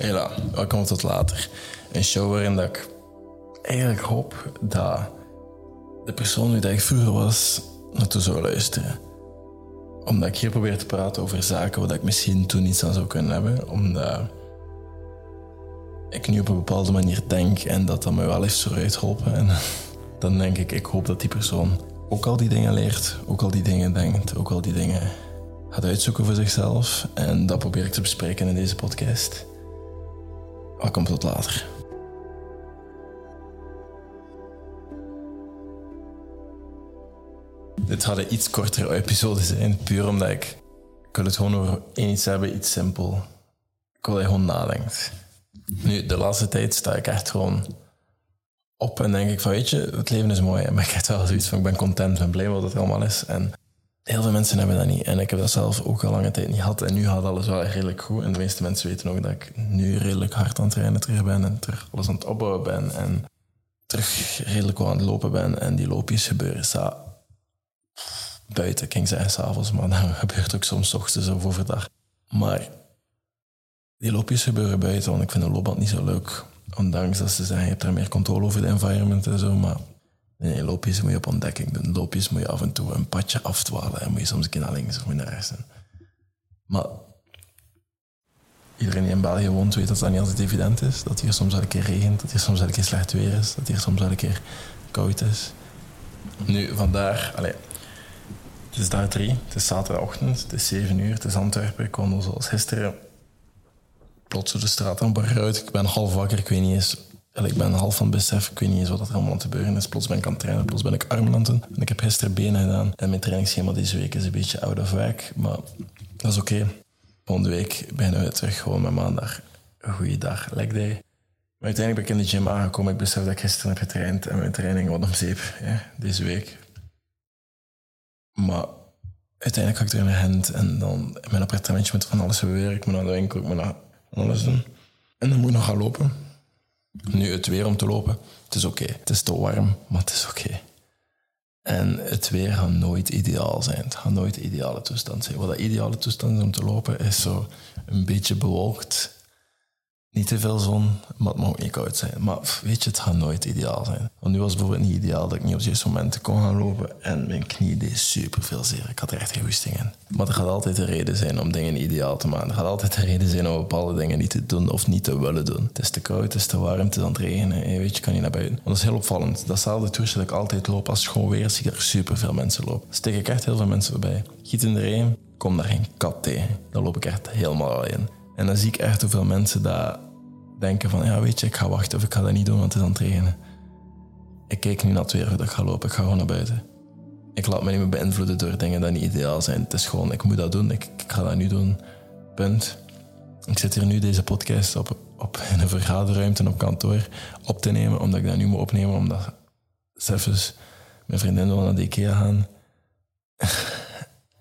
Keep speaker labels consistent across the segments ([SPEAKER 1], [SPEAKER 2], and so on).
[SPEAKER 1] Hela, welkom tot later. Een show waarin dat ik eigenlijk hoop dat de persoon die ik vroeger was, naartoe zou luisteren. Omdat ik hier probeer te praten over zaken waar ik misschien toen niets aan zou kunnen hebben. Omdat ik nu op een bepaalde manier denk en dat dat me wel heeft vooruit geholpen. En dan denk ik, ik hoop dat die persoon ook al die dingen leert, ook al die dingen denkt, ook al die dingen gaat uitzoeken voor zichzelf. En dat probeer ik te bespreken in deze podcast. Welkom tot later. Dit had een iets kortere episode zijn, puur omdat ik... Ik wil het gewoon over iets hebben, iets simpel. Ik wil dat je gewoon nadenkt. Nu, de laatste tijd sta ik echt gewoon op en denk ik van, weet je, het leven is mooi. Maar ik heb wel zoiets van, ik ben content, ben blij wat het allemaal is. En heel veel mensen hebben dat niet. En ik heb dat zelf ook al lange tijd niet gehad. En nu gaat alles wel redelijk goed. En de meeste mensen weten ook dat ik nu redelijk hard aan het trainen terug ben. En terug alles aan het opbouwen ben. En terug redelijk wel aan het lopen ben. En die loopjes gebeuren sa buiten, ik ging zeggen s'avonds. Maar dat gebeurt ook soms ochtends of overdag. Maar die loopjes gebeuren buiten, want ik vind de loopband niet zo leuk. Ondanks dat ze zeggen, je hebt er meer controle over de environment en zo. Maar nee, loopjes moet je op ontdekking doen. Loopjes moet je af en toe een padje afdwalen. En moet je soms een keer naar links of naar rechts. Maar iedereen die in België woont weet dat dat niet altijd evident is. Dat hier soms wel een keer regent, dat hier soms wel een keer slecht weer is. Dat hier soms wel een keer koud is. Nu, vandaar... Allez, het is daar drie, het is zaterdagochtend, het is zeven uur, het is Antwerpen. Ik wandel zoals gisteren plots de straat aan uit. Ik ben half wakker, ik weet niet eens... Ik ben half van besef, ik weet niet eens wat er allemaal aan gebeuren is. Plots ben ik aan het trainen, plots ben ik doen. En ik heb gisteren benen gedaan. En mijn trainingsschema deze week is een beetje out of whack. Maar dat is oké. Volgende week beginnen we terug gewoon met maandag. Een goede dag, leg day. Maar uiteindelijk ben ik in de gym aangekomen. Ik besef dat ik gisteren heb getraind en mijn training wat om zeep ja, deze week. Maar uiteindelijk ga ik er de hand en dan in mijn appartementje met van alles gebeuren. Ik moet naar de winkel, ik moet naar alles doen. En dan moet ik nog gaan lopen. Nu, het weer om te lopen, het is oké. Het is te warm, maar het is oké. En het weer gaat nooit ideaal zijn. Het gaat nooit de ideale toestand zijn. Wat de ideale toestand is om te lopen, is zo een beetje bewolkt niet te veel zon, maar het mag ook niet koud zijn. Maar weet je, het gaat nooit ideaal zijn. Want nu was het bijvoorbeeld niet ideaal dat ik niet op het juiste moment kon gaan lopen. En mijn knie deed super veel zeer. Ik had er echt geen goesting in. Maar er gaat altijd een reden zijn om dingen ideaal te maken. Er gaat altijd een reden zijn om bepaalde dingen niet te doen of niet te willen doen. Het is te koud, het is te warm, het is aan het regenen. En weet je, kan niet naar buiten. Want dat is heel opvallend. Datzelfde toersje dat ik altijd loop als het gewoon weer zie ik er super veel mensen lopen. Steek ik echt heel veel mensen voorbij. Giet in de regen, kom daar geen kat tegen. Dan loop ik echt helemaal alleen. En dan zie ik echt hoeveel mensen dat denken van, ja weet je, ik ga wachten of ik ga dat niet doen, want het is aan het regenen. Ik kijk nu naar het weer dat ik ga lopen, ik ga gewoon naar buiten. Ik laat me niet meer beïnvloeden door dingen die niet ideaal zijn. Het is gewoon, ik moet dat doen, ik, ik ga dat nu doen. Punt. Ik zit hier nu deze podcast op, op in een vergaderruimte op kantoor op te nemen, omdat ik dat nu moet opnemen, omdat zelfs mijn vriendin wil naar de IKEA gaan.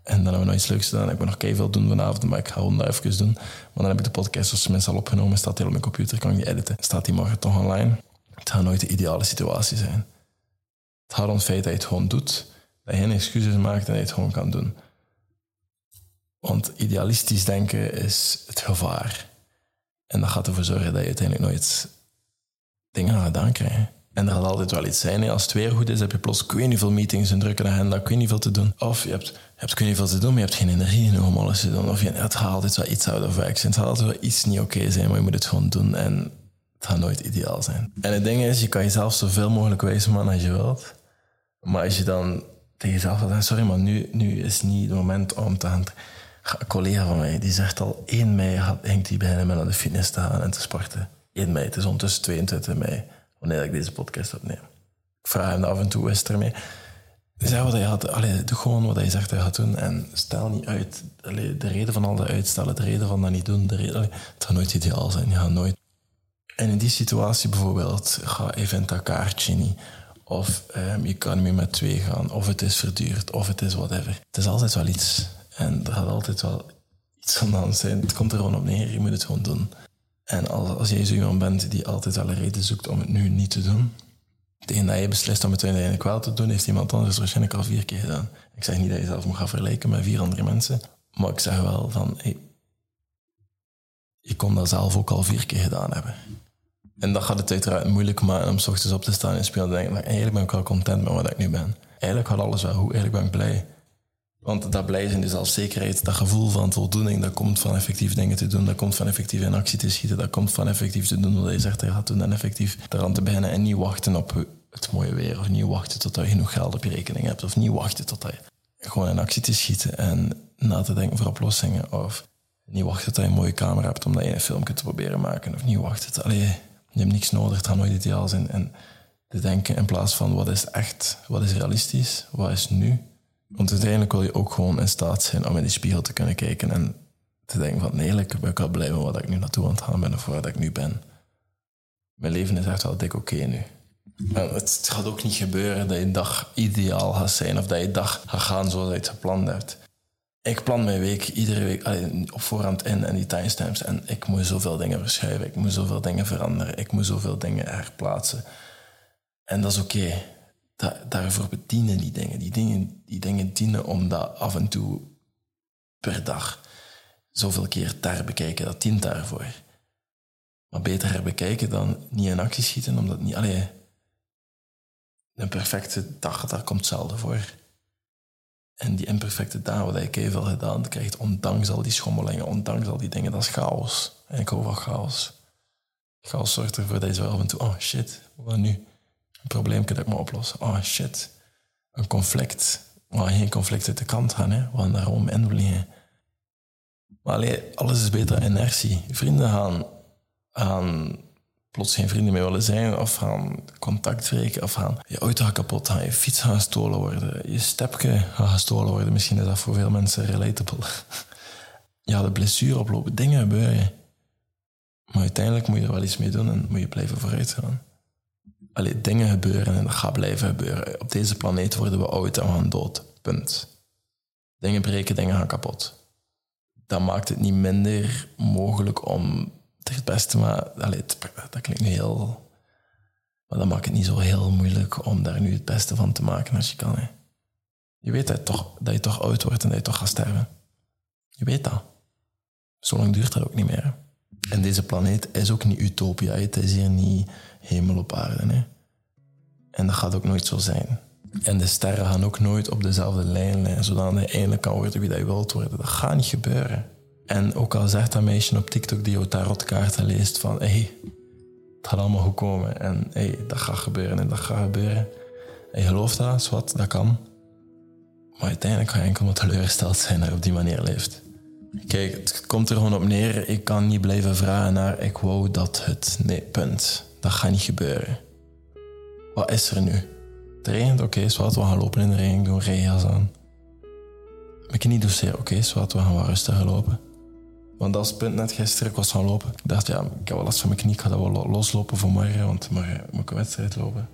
[SPEAKER 1] En dan hebben we nog iets leuks gedaan. Ik moet nog veel doen vanavond, maar ik ga dat even doen. Maar dan heb ik de podcast als mensen al opgenomen. Staat heel op mijn computer, kan ik die editen. Staat die morgen toch online. Het gaat nooit de ideale situatie zijn. Het gaat om het feit dat je het gewoon doet. Dat je geen excuses maakt en dat je het gewoon kan doen. Want idealistisch denken is het gevaar. En dat gaat ervoor zorgen dat je uiteindelijk nooit dingen aan gedaan krijgt. En er gaat altijd wel iets zijn. Als het weer goed is, heb je plots weet niet veel meetings, en drukke agenda, ik weet niet veel te doen. Of je hebt, je hebt niet veel te doen, maar je hebt geen energie om alles te doen. Of je, het gaat altijd wel iets out of action. Het gaat altijd wel iets niet oké zijn, maar je moet het gewoon doen. En het gaat nooit ideaal zijn. En het ding is, je kan jezelf zoveel mogelijk wijzen man als je wilt. Maar als je dan tegen jezelf zegt, sorry, maar nu, nu is niet het moment om te gaan... Een collega van mij, die zegt al 1 mei hangt hij bijna met naar de fitness te gaan en te sporten. 1 mei, het is ondertussen 22 mei wanneer ik deze podcast opneem. Ik vraag hem af en toe, is ermee? Zeg wat hij had, doe gewoon wat hij zegt hij gaat doen en stel niet uit. De reden van al dat uitstellen, de reden van dat niet doen, de reden, het gaat nooit ideaal zijn, je gaat nooit. En in die situatie bijvoorbeeld, ga even dat kaartje niet. Of um, je kan niet meer met twee gaan, of het is verduurd, of het is whatever. Het is altijd wel iets. En er gaat altijd wel iets aan zijn. Het komt er gewoon op neer, je moet het gewoon doen. En als, als jij zo iemand bent die altijd een reden zoekt om het nu niet te doen, tegen dat je beslist om het uiteindelijk wel te doen, heeft iemand anders waarschijnlijk al vier keer gedaan. Ik zeg niet dat je zelf moet gaan vergelijken met vier andere mensen, maar ik zeg wel van, je kon dat zelf ook al vier keer gedaan hebben. En dat gaat het uiteraard moeilijk maken om s ochtends op te staan en spelen en denken, eigenlijk ben ik wel content met wat ik nu ben. Eigenlijk gaat alles wel goed, eigenlijk ben ik blij. Want dat blij zijn, die zelfzekerheid, dat gevoel van voldoening, dat komt van effectief dingen te doen, dat komt van effectief in actie te schieten, dat komt van effectief te doen wat je zegt dat je gaat doen en effectief eraan te beginnen en niet wachten op het mooie weer of niet wachten tot je genoeg geld op je rekening hebt of niet wachten tot je gewoon in actie te schieten en na te denken voor oplossingen of niet wachten tot je een mooie camera hebt omdat je een filmpje te proberen maken of niet wachten. Allee, je hebt niks nodig, het gaat nooit ideaal zijn en te denken in plaats van wat is echt, wat is realistisch, wat is nu want uiteindelijk wil je ook gewoon in staat zijn om in die spiegel te kunnen kijken en te denken van nee, eigenlijk ben ik wel blij met wat ik nu naartoe aan het gaan ben of waar ik nu ben. Mijn leven is echt wel dik oké nu. Maar het gaat ook niet gebeuren dat je dag ideaal gaat zijn of dat je dag gaat gaan zoals je het gepland hebt. Ik plan mijn week iedere week op voorhand in en die timestamps. En ik moet zoveel dingen verschuiven, ik moet zoveel dingen veranderen, ik moet zoveel dingen herplaatsen. En dat is oké daarvoor bedienen die dingen. Die dingen. Die dingen dienen om dat af en toe per dag zoveel keer te herbekijken. Dat dient daarvoor. Maar beter herbekijken dan niet in actie schieten, omdat niet... Allee, een perfecte dag, daar komt zelden voor. En die imperfecte dag, wat je veel gedaan krijgt, ondanks al die schommelingen, ondanks al die dingen, dat is chaos. En ik hou van chaos. Chaos zorgt ervoor dat je zo af en toe, oh shit, wat nu? Probleem dat ik maar oplossen. Oh shit, een conflict. Maar geen conflict uit de kant gaan, hè. gaan daarom in vliegen. Maar alleen, alles is beter inertie. Vrienden gaan, gaan plots geen vrienden meer willen zijn, of gaan contact breken, of gaan je auto gaat kapot gaan, je fiets gaat gestolen worden, je stepje gaat gestolen worden. Misschien is dat voor veel mensen relatable. ja, de blessure oplopen, dingen gebeuren. Maar uiteindelijk moet je er wel iets mee doen en moet je blijven vooruit gaan allee, dingen gebeuren en dat gaat blijven gebeuren. Op deze planeet worden we oud en we gaan dood. Punt. Dingen breken, dingen gaan kapot. Dat maakt het niet minder mogelijk om het beste maar allee, dat klinkt nu heel... Maar dat maakt het niet zo heel moeilijk om daar nu het beste van te maken als je kan. Hè. Je weet dat toch, dat je toch oud wordt en dat je toch gaat sterven. Je weet dat. Zo lang duurt dat ook niet meer. En deze planeet is ook niet utopia. Het is hier niet hemel op aarde. Hè? En dat gaat ook nooit zo zijn. En de sterren gaan ook nooit op dezelfde lijn liggen, zodat je eindelijk kan worden wie dat je wilt worden. Dat gaat niet gebeuren. En ook al zegt dat meisje op TikTok die jouw tarotkaarten leest van hé, hey, het gaat allemaal goed komen en hey, dat gaat gebeuren en dat gaat gebeuren. En je gelooft dat, wat, dat kan. Maar uiteindelijk ga je enkel maar teleurgesteld zijn dat je op die manier leeft. Kijk, het komt er gewoon op neer. Ik kan niet blijven vragen naar ik wou dat het. Nee, punt. Dat gaat niet gebeuren. Wat is er nu? Het regent, oké, okay, we gaan lopen in de regen, doen regenjas aan. Mijn knie doet zeer, oké, okay, we gaan wat rustiger lopen. Want dat is het punt net gisteren, ik was gaan lopen. Ik dacht, ja, ik heb wel last van mijn knie, ik ga dat wel loslopen voor morgen, want morgen moet ik een wedstrijd lopen.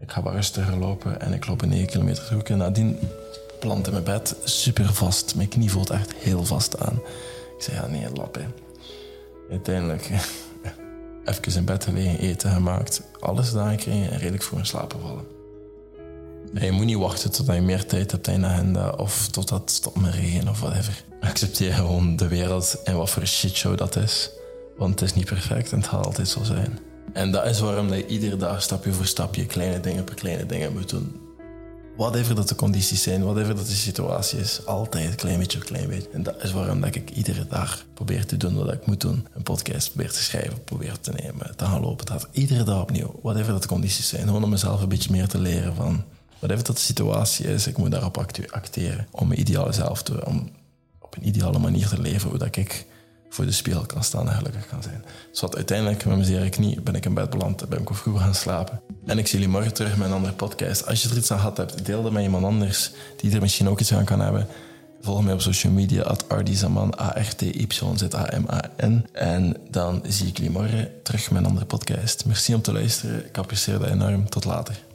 [SPEAKER 1] Ik ga wat rustiger lopen en ik loop een 9 kilometer terug. En nadien plant in mijn bed super vast. Mijn knie voelt echt heel vast aan. Ik zei, ja, nee, lap, hè. Uiteindelijk even in bed gelegen, eten gemaakt, alles gedaan en redelijk voor in slapen vallen. En je moet niet wachten tot je meer tijd hebt in de agenda of totdat het stopt met regen of whatever. Accepteer gewoon de wereld en wat voor shitshow dat is. Want het is niet perfect en het gaat altijd zo zijn. En dat is waarom je iedere dag stapje voor stapje kleine dingen per kleine dingen moet doen whatever dat de condities zijn, whatever dat de situatie is, altijd een klein beetje, een klein beetje. En dat is waarom dat ik iedere dag probeer te doen wat ik moet doen. Een podcast probeer te schrijven, probeer te nemen, te gaan lopen. Dat iedere dag opnieuw, whatever dat de condities zijn. Gewoon om mezelf een beetje meer te leren van, whatever dat de situatie is, ik moet daarop acteren. Om mijn ideale zelf te, om op een ideale manier te leven, hoe dat ik voor de spiegel kan staan en gelukkig kan zijn. Zodat uiteindelijk met mijn zere knie ben ik in bed beland, ben ik vroeg gaan slapen. En ik zie jullie morgen terug met een andere podcast. Als je er iets aan gehad hebt, deel dat met iemand anders die er misschien ook iets aan kan hebben. Volg mij op social media, at Ardizaman, A-R-T-Y-Z-A-M-A-N. En dan zie ik jullie morgen terug met een andere podcast. Merci om te luisteren. Ik apprecieer dat enorm. Tot later.